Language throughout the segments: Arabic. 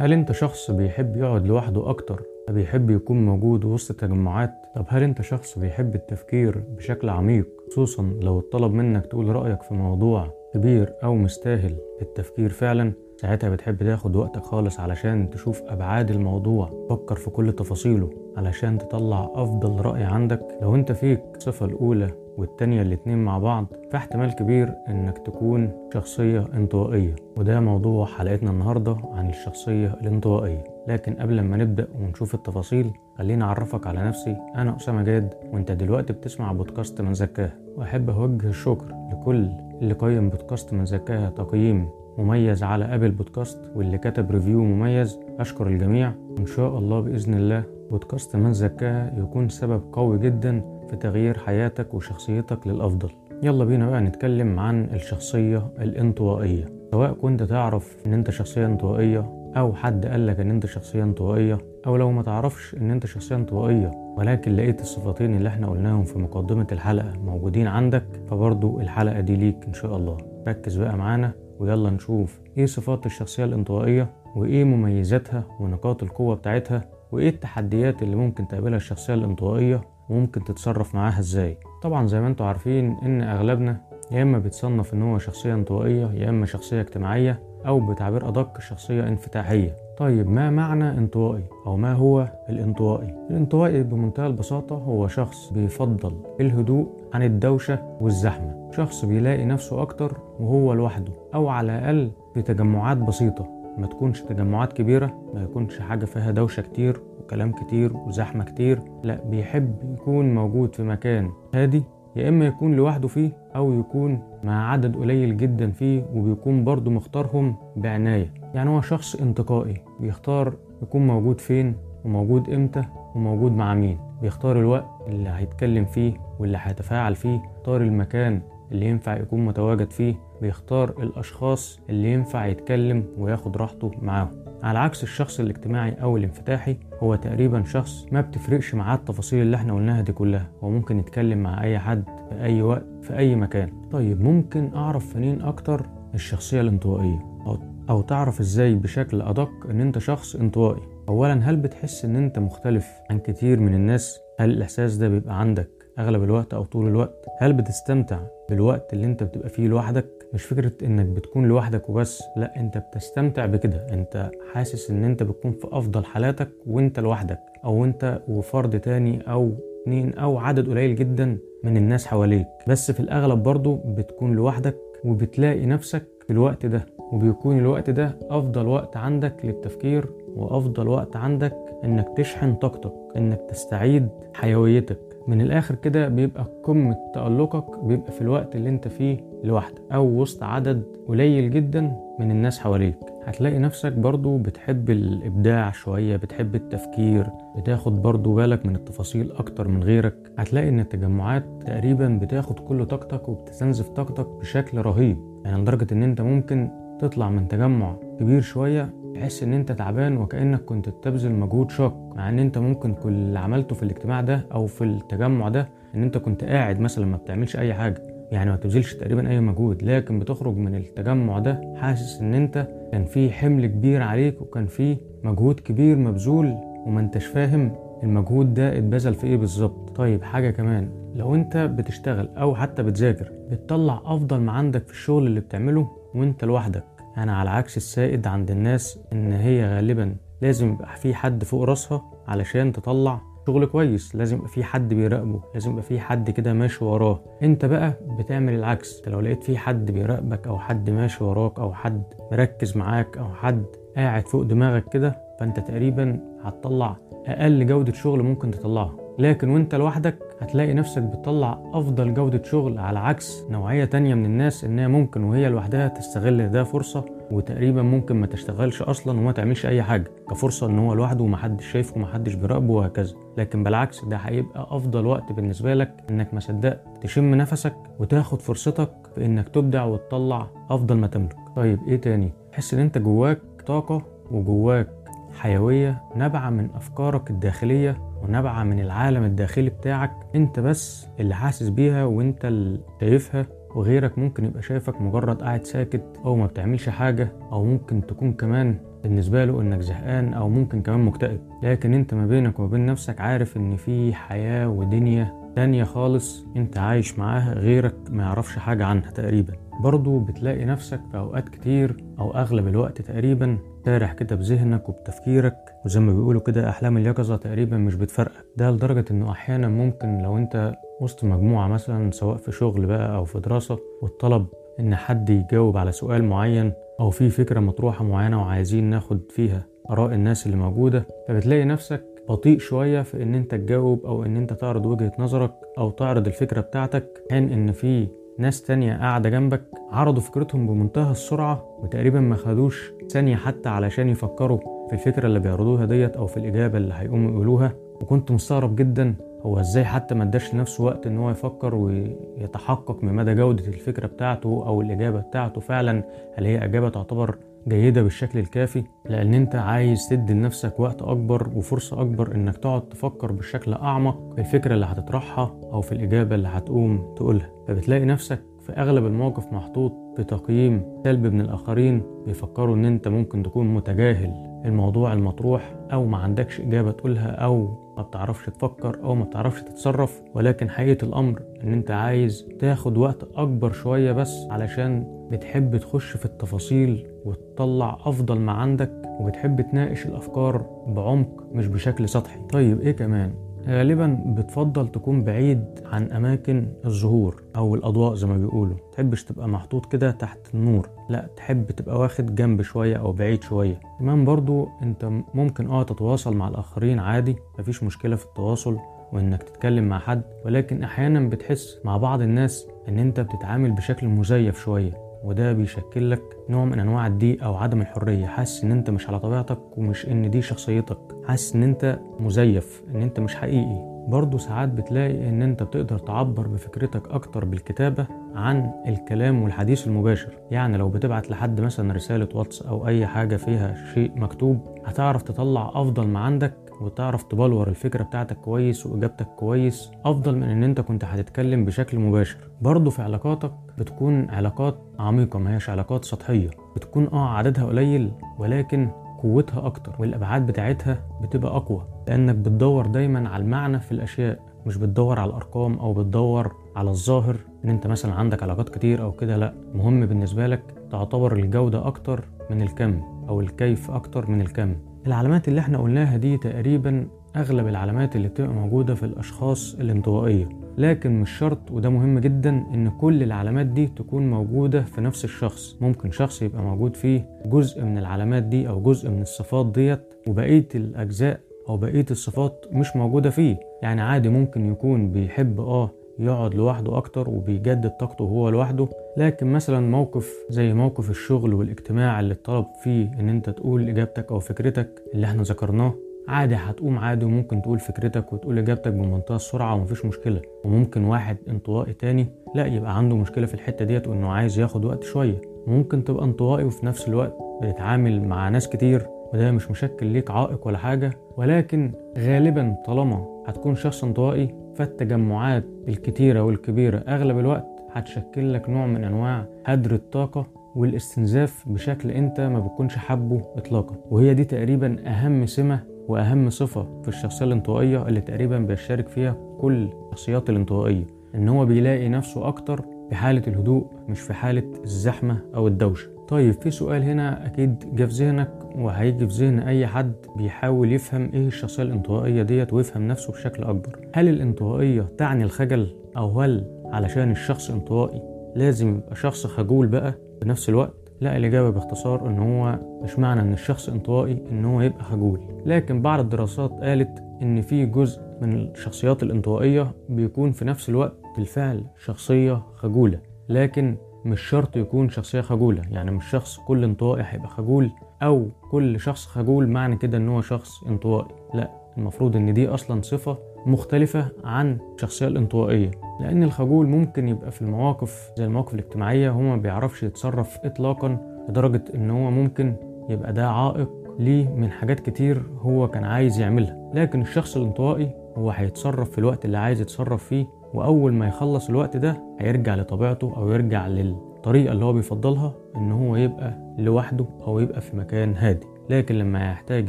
هل انت شخص بيحب يقعد لوحده أكتر؟ بيحب يكون موجود وسط تجمعات؟ طب هل انت شخص بيحب التفكير بشكل عميق؟ خصوصا لو اتطلب منك تقول رأيك في موضوع كبير أو مستاهل التفكير فعلا؟ ساعتها بتحب تاخد وقتك خالص علشان تشوف أبعاد الموضوع. فكر في كل تفاصيله علشان تطلع أفضل رأي عندك. لو أنت فيك الصفة الأولى والتانية الاتنين مع بعض فاحتمال كبير إنك تكون شخصية انطوائية. وده موضوع حلقتنا النهاردة عن الشخصية الانطوائية. لكن قبل ما نبدأ ونشوف التفاصيل خليني أعرفك على نفسي. أنا أسامة جاد وأنت دلوقتي بتسمع بودكاست من زكاة. وأحب أوجه الشكر لكل اللي قيم بودكاست من زكاة تقييم مميز على أبل بودكاست واللي كتب ريفيو مميز. أشكر الجميع. وإن شاء الله بإذن الله بودكاست من زكاة يكون سبب قوي جدا في تغيير حياتك وشخصيتك للأفضل. يلا بينا بقى نتكلم عن الشخصية الانطوائية. سواء كنت تعرف إن أنت شخصية انطوائية أو حد قالك إن أنت شخصية انطوائية أو لو ما تعرفش إن أنت شخصية انطوائية ولكن لقيت الصفتين اللي إحنا قلناهم في مقدمة الحلقة موجودين عندك فبرضو الحلقة دي ليك إن شاء الله. ركز بقى معانا. ويلا نشوف إيه صفات الشخصية الانطوائية وإيه مميزاتها ونقاط القوة بتاعتها وإيه التحديات اللي ممكن تقابلها الشخصية الانطوائية وممكن تتصرف معاها إزاي. طبعا زي ما أنتوا عارفين إن أغلبنا يا إما بيتصنف إن هو شخصية انطوائية يا إما شخصية اجتماعية أو بتعبير أدق شخصية انفتاحية. طيب ما معنى انطوائي؟ أو ما هو الانطوائي؟ الانطوائي بمنتهى البساطة هو شخص بيفضل الهدوء عن الدوشة والزحمة. شخص بيلاقي نفسه أكتر وهو لوحده أو على الأقل في تجمعات بسيطة. ما تكونش تجمعات كبيرة ما يكونش حاجة فيها دوشة كتير وكلام كتير وزحمة كتير. لا بيحب يكون موجود في مكان هادي يا إما يكون لوحده فيه أو يكون مع عدد قليل جدا فيه وبيكون برضه مختارهم بعناية. يعني هو شخص انتقائي بيختار يكون موجود فين وموجود إمتى وموجود مع مين. بيختار الوقت اللي هيتكلم فيه واللي هيتفاعل فيه اختار المكان اللي ينفع يكون متواجد فيه بيختار الأشخاص اللي ينفع يتكلم وياخد راحته معاهم. على عكس الشخص الاجتماعي أو الانفتاحي هو تقريبا شخص ما بتفرقش معاه التفاصيل اللي إحنا قلناها دي كلها. هو ممكن يتكلم مع أي حد في أي وقت في أي مكان. طيب ممكن أعرف منين أكتر الشخصية الانطوائية؟ أو, أو تعرف إزاي بشكل أدق إن أنت شخص انطوائي؟ أولا هل بتحس إن أنت مختلف عن كتير من الناس؟ هل الإحساس ده بيبقى عندك أغلب الوقت أو طول الوقت؟ هل بتستمتع بالوقت اللي أنت بتبقى فيه لوحدك؟ مش فكرة إنك بتكون لوحدك وبس لا أنت بتستمتع بكده. أنت حاسس إن أنت بتكون في أفضل حالاتك وأنت لوحدك أو أنت وفرد تاني أو اتنين أو عدد قليل جدا من الناس حواليك. بس في الأغلب برضو بتكون لوحدك وبتلاقي نفسك في الوقت ده وبيكون الوقت ده أفضل وقت عندك للتفكير وأفضل وقت عندك إنك تشحن طاقتك إنك تستعيد حيويتك. من الآخر كده بيبقى قمة تألقك بيبقى في الوقت اللي انت فيه لوحدك أو وسط عدد قليل جدا من الناس حواليك. هتلاقي نفسك برضو بتحب الإبداع شوية بتحب التفكير بتاخد برضو بالك من التفاصيل أكتر من غيرك. هتلاقي إن التجمعات تقريبا بتاخد كل طاقتك وبتستنزف طاقتك بشكل رهيب. يعني لدرجة إن أنت ممكن تطلع من تجمع كبير شوية تحس إن أنت تعبان وكأنك كنت بتبذل مجهود شاق مع إن أنت ممكن كل اللي عملته في الاجتماع ده أو في التجمع ده إن أنت كنت قاعد مثلا ما بتعملش أي حاجة. يعني ما بتبذلش تقريبا أي مجهود لكن بتخرج من التجمع ده حاسس إن أنت كان في حمل كبير عليك وكان في مجهود كبير مبذول وما أنتش فاهم المجهود ده اتبذل في إيه بالظبط. طيب حاجة كمان لو أنت بتشتغل أو حتى بتذاكر بتطلع أفضل ما عندك في الشغل اللي بتعمله وأنت لوحدك. يعني على عكس السائد عند الناس إن هي غالبا لازم يبقى في حد فوق راسها علشان تطلع شغل كويس لازم يبقى في حد بيراقبه لازم يبقى في حد كده ماشي وراه. أنت بقى بتعمل العكس أنت لو لقيت في حد بيراقبك أو حد ماشي وراك أو حد مركز معاك أو حد قاعد فوق دماغك كده فأنت تقريبا هتطلع أقل جودة شغل ممكن تطلعها. لكن وأنت لوحدك هتلاقي نفسك بتطلع أفضل جودة شغل على عكس نوعية تانية من الناس إنها ممكن وهي لوحدها تستغل ده فرصة وتقريبا ممكن ما تشتغلش أصلا وما تعملش أي حاجة كفرصة إن هو لوحده ومحدش شايفه ومحدش بيراقبه وهكذا. لكن بالعكس ده هيبقى أفضل وقت بالنسبة لك إنك ما صدقت تشم نفسك وتاخد فرصتك في إنك تبدع وتطلع أفضل ما تملك. طيب إيه تاني؟ تحس إن أنت جواك طاقة وجواك حيوية نابعة من أفكارك الداخلية ونابعة من العالم الداخلي بتاعك أنت بس اللي حاسس بيها وأنت اللي شايفها وغيرك ممكن يبقى شايفك مجرد قاعد ساكت أو ما بتعملش حاجة أو ممكن تكون كمان بالنسبة له إنك زهقان أو ممكن كمان مكتئب. لكن أنت ما بينك وما بين نفسك عارف إن في حياة ودنيا تانية خالص انت عايش معاها غيرك ما يعرفش حاجة عنها تقريبا. برضو بتلاقي نفسك في أوقات كتير أو أغلب الوقت تقريبا سارح كده بذهنك وبتفكيرك وزي ما بيقولوا كده أحلام اليقظة تقريبا مش بتفرقك. ده لدرجة إنه أحيانا ممكن لو أنت وسط مجموعة مثلا سواء في شغل بقى أو في دراسة والطلب إن حد يجاوب على سؤال معين أو في فكرة مطروحة معينة وعايزين ناخد فيها آراء الناس اللي موجودة فبتلاقي نفسك بطيء شوية في إن أنت تجاوب أو إن أنت تعرض وجهة نظرك أو تعرض الفكرة بتاعتك حين إن في ناس تانية قاعدة جنبك عرضوا فكرتهم بمنتهى السرعة وتقريبا ما خدوش ثانية حتى علشان يفكروا في الفكرة اللي بيعرضوها ديت أو في الإجابة اللي هيقوموا يقولوها. وكنت مستغرب جدا هو إزاي حتى ما اداش لنفسه وقت إن هو يفكر ويتحقق من مدى جودة الفكرة بتاعته أو الإجابة بتاعته فعلا هل هي إجابة تعتبر جيدة بالشكل الكافي لأن أنت عايز تدي لنفسك وقت أكبر وفرصة أكبر إنك تقعد تفكر بشكل أعمق في الفكرة اللي هتطرحها أو في الإجابة اللي هتقوم تقولها. فبتلاقي نفسك في أغلب المواقف محطوط في تقييم سلبي من الآخرين بيفكروا إن أنت ممكن تكون متجاهل. الموضوع المطروح أو ما عندكش إجابة تقولها أو ما بتعرفش تفكر أو ما بتعرفش تتصرف ولكن حقيقة الأمر إن أنت عايز تاخد وقت أكبر شوية بس علشان بتحب تخش في التفاصيل وتطلع أفضل ما عندك وبتحب تناقش الأفكار بعمق مش بشكل سطحي طيب إيه كمان؟ غالبا بتفضل تكون بعيد عن أماكن الظهور أو الأضواء زي ما بيقولوا. تحبش تبقى محطوط كده تحت النور. لا تحب تبقى واخد جنب شوية أو بعيد شوية. كمان برضو أنت ممكن آه تتواصل مع الآخرين عادي مفيش مشكلة في التواصل وإنك تتكلم مع حد. ولكن أحيانا بتحس مع بعض الناس إن أنت بتتعامل بشكل مزيف شوية. وده بيشكل لك نوع من أنواع الضيق أو عدم الحرية. حاسس إن أنت مش على طبيعتك ومش إن دي شخصيتك. حاسس إن أنت مزيف إن أنت مش حقيقي. برضه ساعات بتلاقي إن أنت بتقدر تعبر بفكرتك أكتر بالكتابة عن الكلام والحديث المباشر. يعني لو بتبعت لحد مثلا رسالة واتس أو أي حاجة فيها شيء مكتوب هتعرف تطلع أفضل ما عندك وتعرف تبلور الفكرة بتاعتك كويس وإجابتك كويس أفضل من إن أنت كنت هتتكلم بشكل مباشر. برضه في علاقاتك بتكون علاقات عميقة ما هيش علاقات سطحية. بتكون آه عددها قليل ولكن قوتها أكتر. والأبعاد بتاعتها بتبقى أقوى. لأنك بتدور دايما على المعنى في الأشياء مش بتدور على الأرقام أو بتدور على الظاهر إن أنت مثلا عندك علاقات كتير أو كده. لأ مهم بالنسبة لك تعتبر الجودة أكتر من الكم أو الكيف أكتر من الكم. العلامات اللي إحنا قلناها دي تقريبا أغلب العلامات اللي بتبقى موجودة في الأشخاص الانطوائية. لكن مش شرط وده مهم جدا إن كل العلامات دي تكون موجودة في نفس الشخص. ممكن شخص يبقى موجود فيه جزء من العلامات دي أو جزء من الصفات ديت وبقية الأجزاء أو بقية الصفات مش موجودة فيه. يعني عادي ممكن يكون بيحب آه يقعد لوحده أكتر وبيجدد طاقته وهو لوحده لكن مثلا موقف زي موقف الشغل والاجتماع اللي اتطلب فيه إن أنت تقول إجابتك أو فكرتك اللي إحنا ذكرناه عادي هتقوم عادي وممكن تقول فكرتك وتقول إجابتك بمنتهى السرعة ومفيش مشكلة. وممكن واحد انطوائي تاني لا يبقى عنده مشكلة في الحتة ديت وإنه عايز ياخد وقت شوية. ممكن تبقى انطوائي وفي نفس الوقت بتتعامل مع ناس كتير وده مش مشكل ليك عائق ولا حاجة. ولكن غالبا طالما هتكون شخص انطوائي فالتجمعات الكتيرة والكبيرة أغلب الوقت هتشكل لك نوع من أنواع هدر الطاقة والاستنزاف بشكل أنت ما بتكونش حابه اطلاقا. وهي دي تقريبا أهم سمة وأهم صفة في الشخصية الانطوائية اللي تقريبا بيشارك فيها كل الشخصيات الانطوائية. إن هو بيلاقي نفسه أكتر في حالة الهدوء مش في حالة الزحمة أو الدوشة. طيب في سؤال هنا أكيد جه في ذهنك وهيجي في ذهن أي حد بيحاول يفهم إيه الشخصية الانطوائية ديت ويفهم نفسه بشكل أكبر. هل الانطوائية تعني الخجل أو هل علشان الشخص انطوائي. لازم يبقى شخص خجول بقى في نفس الوقت. لا الإجابة باختصار إن هو مش معنى إن الشخص انطوائي إن هو يبقى خجول. لكن بعض الدراسات قالت إن في جزء من الشخصيات الانطوائية بيكون في نفس الوقت بالفعل شخصية خجولة. لكن مش شرط يكون شخصية خجولة. يعني مش شخص كل انطوائي هيبقى خجول أو كل شخص خجول معنى كده إن هو شخص انطوائي. لا المفروض إن دي أصلا صفة مختلفة عن الشخصية الانطوائية لأن الخجول ممكن يبقى في المواقف زي المواقف الاجتماعية هو ما بيعرفش يتصرف إطلاقا لدرجة إن هو ممكن يبقى ده عائق ليه من حاجات كتير هو كان عايز يعملها. لكن الشخص الانطوائي هو هيتصرف في الوقت اللي عايز يتصرف فيه وأول ما يخلص الوقت ده هيرجع لطبيعته أو يرجع للطريقة اللي هو بيفضلها إن هو يبقى لوحده أو يبقى في مكان هادي. لكن لما يحتاج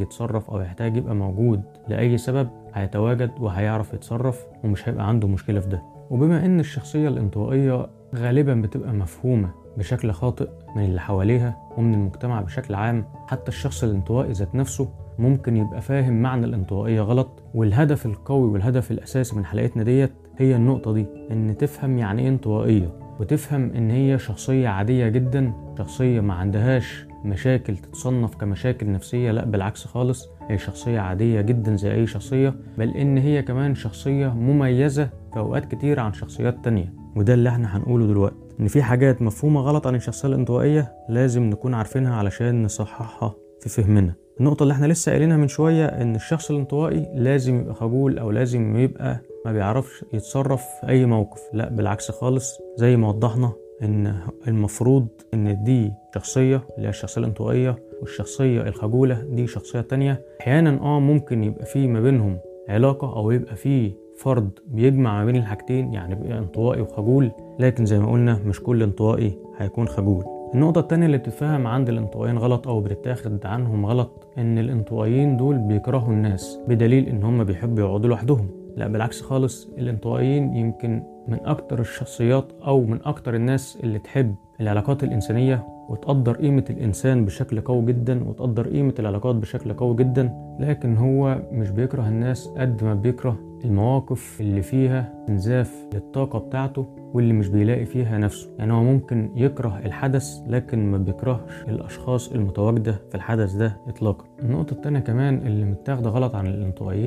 يتصرف أو يحتاج يبقى موجود لأي سبب هيتواجد وهيعرف يتصرف ومش هيبقى عنده مشكلة في ده. وبما إن الشخصية الانطوائية غالبا بتبقى مفهومة بشكل خاطئ من اللي حواليها ومن المجتمع بشكل عام حتى الشخص الانطوائي ذات نفسه ممكن يبقى فاهم معنى الانطوائية غلط. والهدف القوي والهدف الأساسي من حلقتنا ديت هي النقطة دي إن تفهم يعني إيه انطوائية وتفهم إن هي شخصية عادية جدا شخصية ما عندهاش مشاكل تتصنف كمشاكل نفسية لا بالعكس خالص هي شخصية عادية جدا زي أي شخصية بل إن هي كمان شخصية مميزة في أوقات كتير عن شخصيات تانية وده اللي إحنا هنقوله دلوقتي إن في حاجات مفهومة غلط عن الشخصية الانطوائية لازم نكون عارفينها علشان نصححها في فهمنا. النقطة اللي إحنا لسه قايلينها من شوية إن الشخص الانطوائي لازم يبقى خجول أو لازم يبقى ما بيعرفش يتصرف في أي موقف لا بالعكس خالص زي ما وضحنا إن المفروض إن دي شخصية اللي هي الشخصية الانطوائية والشخصية الخجولة دي شخصية تانية. أحيانا آه ممكن يبقى في ما بينهم علاقة أو يبقى في فرد بيجمع ما بين الحاجتين يعني بيبقى انطوائي وخجول لكن زي ما قلنا مش كل انطوائي هيكون خجول. النقطة التانية اللي بتتفهم عند الانطوائيين غلط أو بتتاخد عنهم غلط إن الانطوائيين دول بيكرهوا الناس بدليل إن هم بيحبوا يقعدوا لوحدهم. لا بالعكس خالص الانطوائيين يمكن من أكتر الشخصيات أو من أكتر الناس اللي تحب العلاقات الإنسانية وتقدر قيمة الإنسان بشكل قوي جدا وتقدر قيمة العلاقات بشكل قوي جدا لكن هو مش بيكره الناس قد ما بيكره المواقف اللي فيها إنزاف للطاقة بتاعته واللي مش بيلاقي فيها نفسه. يعني هو ممكن يكره الحدث لكن ما بيكرهش الأشخاص المتواجدة في الحدث ده إطلاقا. النقطة التانية كمان اللي متاخدة غلط عن الانطوائيين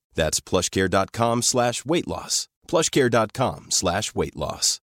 That's plushcare.com slash weight loss. plushcare.com slash weight loss.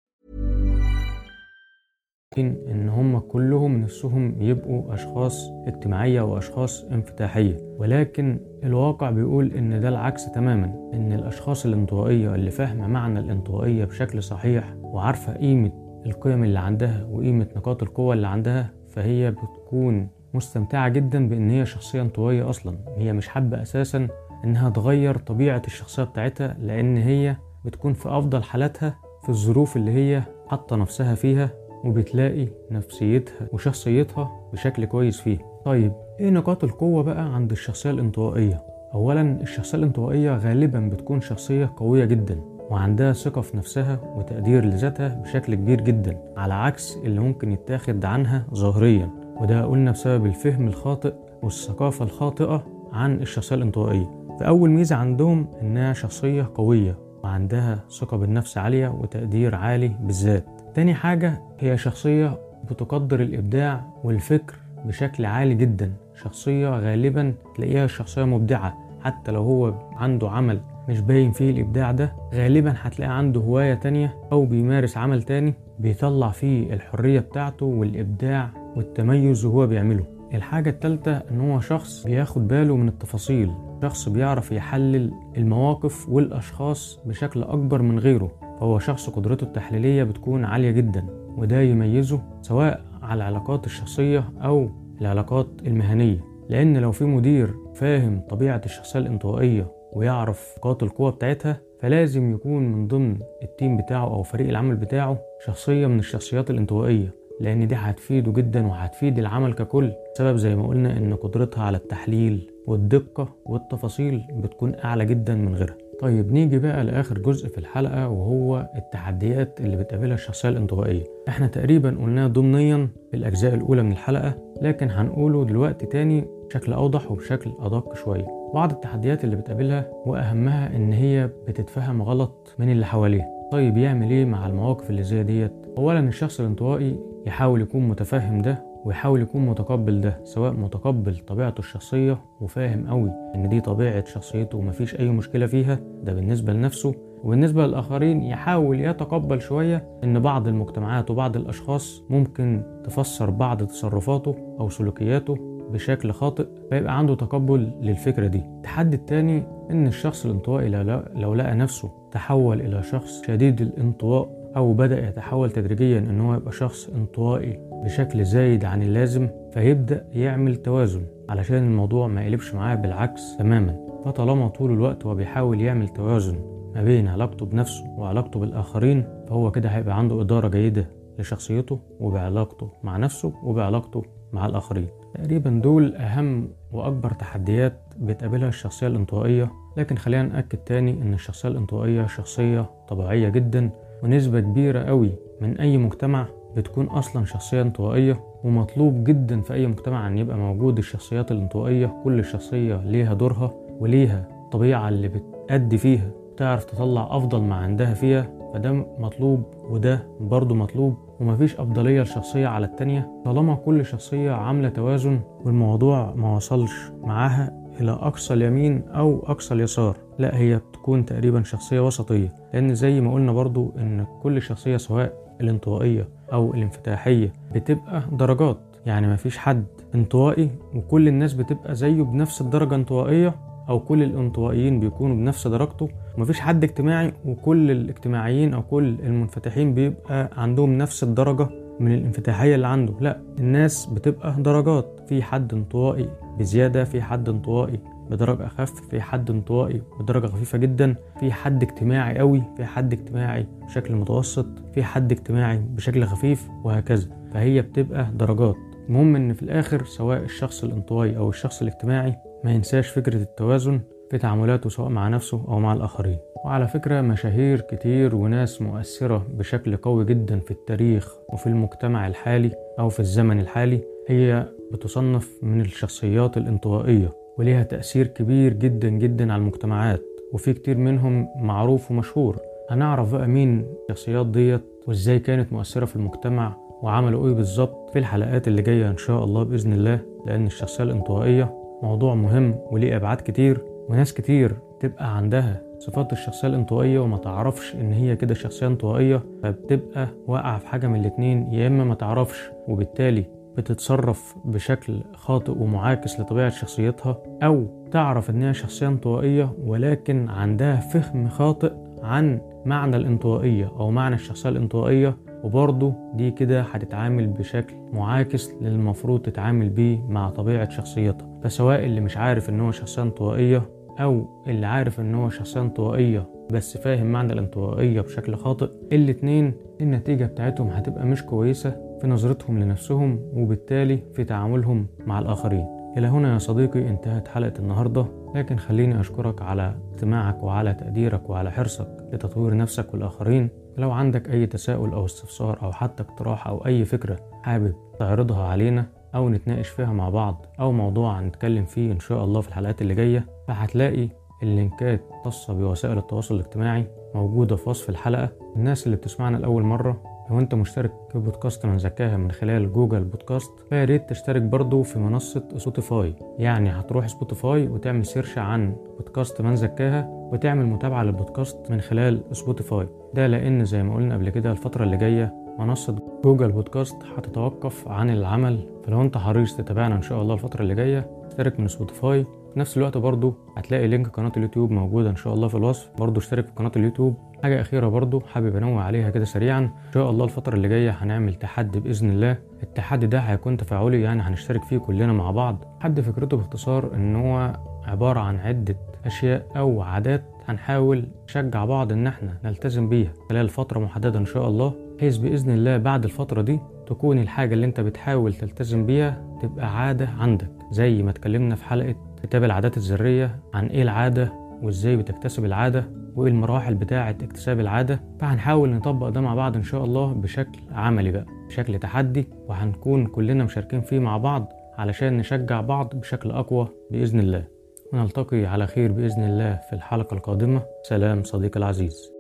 إن هم كلهم نفسهم يبقوا أشخاص اجتماعية واشخاص انفتاحية ولكن الواقع بيقول إن ده العكس تماما إن الأشخاص الانطوائية اللي فاهمة معنى الانطوائية بشكل صحيح وعارفة قيمة القيم اللي عندها وقيمة نقاط القوة اللي عندها فهي بتكون مستمتعة جدا بإن هي شخصية انطوائية أصلا هي مش حابة أساسا إنها تغير طبيعة الشخصية بتاعتها لأن هي بتكون في أفضل حالاتها في الظروف اللي هي حاطة نفسها فيها وبتلاقي نفسيتها وشخصيتها بشكل كويس فيها. طيب إيه نقاط القوة بقى عند الشخصية الانطوائية؟ اولا الشخصية الانطوائية غالبا بتكون شخصية قوية جدا وعندها ثقة في نفسها وتقدير لذاتها بشكل كبير جدا على عكس اللي ممكن يتاخد عنها ظاهريا. وده قلنا بسبب الفهم الخاطئ والثقافة الخاطئة عن الشخصية الانطوائية. فأول ميزة عندهم إنها شخصية قوية وعندها ثقة بالنفس عالية وتقدير عالي بالذات. تاني حاجة هي شخصية بتقدر الإبداع والفكر بشكل عالي جدا. شخصية غالبا تلاقيها شخصية مبدعة. حتى لو هو عنده عمل مش باين فيه الإبداع ده غالبا هتلاقي عنده هواية تانية أو بيمارس عمل تاني بيطلع فيه الحرية بتاعته والإبداع والتميز وهو بيعمله. الحاجة التالتة إن هو شخص بياخد باله من التفاصيل. شخص بيعرف يحلل المواقف والأشخاص بشكل أكبر من غيره. فهو شخص قدرته التحليلية بتكون عالية جدا وده يميزه سواء على العلاقات الشخصية أو العلاقات المهنية. لأن لو في مدير فاهم طبيعة الشخصية الانطوائية ويعرف نقاط القوة بتاعتها فلازم يكون من ضمن التيم بتاعه أو فريق العمل بتاعه شخصية من الشخصيات الانطوائية. لأن دي هتفيده جدا وهتفيد العمل ككل. سبب زي ما قلنا إن قدرتها على التحليل والدقة والتفاصيل بتكون أعلى جدا من غيرها. طيب نيجي بقى لآخر جزء في الحلقة وهو التحديات اللي بتقابلها الشخصية الانطوائية. إحنا تقريبا قلناه ضمنيا في الأجزاء الأولى من الحلقة لكن هنقوله دلوقتي تاني بشكل أوضح وبشكل أدق شوية. بعض التحديات اللي بتقابلها وأهمها إن هي بتتفهم غلط من اللي حواليه طيب يعمل إيه مع المواقف اللي زي ديت؟ اولا الشخص الانطوائي يحاول يكون متفهم ده ويحاول يكون متقبل ده سواء متقبل طبيعته الشخصية وفاهم قوي إن دي طبيعة شخصيته ومفيش أي مشكلة فيها ده بالنسبة لنفسه. وبالنسبة للآخرين يحاول يتقبل شوية إن بعض المجتمعات وبعض الأشخاص ممكن تفسر بعض تصرفاته أو سلوكياته بشكل خاطئ فيبقى عنده تقبل للفكرة دي. التحدي التاني إن الشخص الانطوائي لو لقى نفسه تحول إلى شخص شديد الانطواء أو بدأ يتحول تدريجيا إن هو يبقى شخص انطوائي بشكل زايد عن اللازم فيبدأ يعمل توازن علشان الموضوع ما يقلبش معاه بالعكس تماما. فطالما طول الوقت هو بيحاول يعمل توازن ما بين علاقته بنفسه وعلاقته بالآخرين فهو كده هيبقى عنده إدارة جيدة لشخصيته وبعلاقته مع نفسه وبعلاقته مع الآخرين. تقريبا دول أهم وأكبر تحديات بتقابلها الشخصية الانطوائية لكن خلينا نأكد تاني إن الشخصية الانطوائية شخصية طبيعية جدا ونسبة كبيرة قوي من أي مجتمع بتكون أصلا شخصية انطوائية ومطلوب جدا في أي مجتمع أن يبقى موجود الشخصيات الانطوائية كل شخصية ليها دورها وليها طبيعة اللي بتأدي فيها تعرف تطلع أفضل ما عندها فيها فده مطلوب وده برضه مطلوب ومفيش أفضلية لشخصية على التانية طالما كل شخصية عاملة توازن والموضوع ما وصلش معاها إلى أقصى اليمين أو أقصى اليسار. لا هي بتكون تقريبا شخصية وسطية لأن زي ما قلنا برضو إن كل شخصية سواء الانطوائية أو الانفتاحية بتبقى درجات. يعني مفيش حد انطوائي وكل الناس بتبقى زيه بنفس الدرجة انطوائية أو كل الانطوائيين بيكونوا بنفس درجته. ومفيش حد اجتماعي وكل الاجتماعيين أو كل المنفتحين بيبقى عندهم نفس الدرجة من الانفتاحية اللي عنده. لا الناس بتبقى درجات. في حد انطوائي بزيادة في حد انطوائي بدرجة أخف في حد انطوائي بدرجة خفيفة جدا. في حد اجتماعي قوي في حد اجتماعي بشكل متوسط في حد اجتماعي بشكل خفيف وهكذا. فهي بتبقى درجات. المهم إن في الآخر سواء الشخص الانطوائي أو الشخص الاجتماعي ما ينساش فكرة التوازن في تعاملاته سواء مع نفسه أو مع الآخرين. وعلى فكرة مشاهير كتير وناس مؤثرة بشكل قوي جدا في التاريخ وفي المجتمع الحالي أو في الزمن الحالي هي بتصنف من الشخصيات الانطوائية وليها تأثير كبير جدا جدا على المجتمعات وفي كتير منهم معروف ومشهور. هنعرف بقى مين الشخصيات ديت وإزاي كانت مؤثرة في المجتمع وعملوا إيه بالظبط في الحلقات اللي جاية إن شاء الله بإذن الله لأن الشخصية الانطوائية موضوع مهم وليه أبعاد كتير وناس كتير تبقى عندها صفات الشخصية الانطوائية وما تعرفش إن هي كده شخصية انطوائية فبتبقى واقعة في حاجة من الاتنين. يا إما ما تعرفش وبالتالي بتتصرف بشكل خاطئ ومعاكس لطبيعة شخصيتها أو تعرف إنها شخصية انطوائية ولكن عندها فهم خاطئ عن معنى الانطوائية أو معنى الشخصية الانطوائية. وبرضه دي كده هتتعامل بشكل معاكس للمفروض تتعامل بيه مع طبيعة شخصيتك فسواء اللي مش عارف إن هو شخصية انطوائية أو اللي عارف إن هو شخصية انطوائية بس فاهم معنى الانطوائية بشكل خاطئ الاتنين النتيجة بتاعتهم هتبقى مش كويسة في نظرتهم لنفسهم وبالتالي في تعاملهم مع الآخرين. إلى هنا يا صديقي انتهت حلقة النهاردة لكن خليني أشكرك على استماعك وعلى تقديرك وعلى حرصك لتطوير نفسك والآخرين. لو عندك أي تساؤل أو استفسار أو حتى اقتراح أو أي فكرة حابب تعرضها علينا أو نتناقش فيها مع بعض أو موضوع هنتكلم فيه إن شاء الله في الحلقات اللي جاية فهتلاقي اللينكات خاصة بوسائل التواصل الاجتماعي موجودة في وصف الحلقة. الناس اللي بتسمعنا لأول مرة لو أنت مشترك في بودكاست من زكاها من خلال جوجل بودكاست فيا ريت تشترك برضو في منصة سبوتيفاي. يعني هتروح سبوتيفاي وتعمل search عن بودكاست من زكاها وتعمل متابعة للبودكاست من خلال سبوتيفاي. ده لأن زي ما قلنا قبل كده الفترة اللي جاية منصة جوجل بودكاست هتتوقف عن العمل. فلو انت حريص تتابعنا إن شاء الله الفترة اللاللي جاية اشترك من سبوتيفاي. في نفس الوقت برضو هتلاقي لينك قناة اليوتيوب موجودة إن شاء الله في الوصف. برضو اشترك في قناة اليوتيوب. حاجة أخيرة برضو حابب أنوه عليها كده سريعا. إن شاء الله الفترة اللي جاية هنعمل تحدي بإذن الله. التحدي ده هيكون تفاعلي يعني هنشترك فيه كلنا مع بعض. حد فكرته باختصار إن هو عبارة عن عدة أشياء أو عادات هنحاول نشجع بعض إن إحنا نلتزم بيها خلال فترة محددة إن شاء الله. بحيث بإذن الله بعد الفترة دي تكون الحاجة اللي انت بتحاول تلتزم بيها تبقى عادة عندك. زي ما اتكلمنا في حلقة كتاب العادات الذرية عن إيه العادة وإزاي بتكتسب العادة وإيه المراحل بتاعة اكتساب العادة فهنحاول نطبق ده مع بعض إن شاء الله بشكل عملي بقى بشكل تحدي وهنكون كلنا مشاركين فيه مع بعض علشان نشجع بعض بشكل أقوى بإذن الله. ونلتقي على خير بإذن الله في الحلقة القادمة. سلام صديقي العزيز.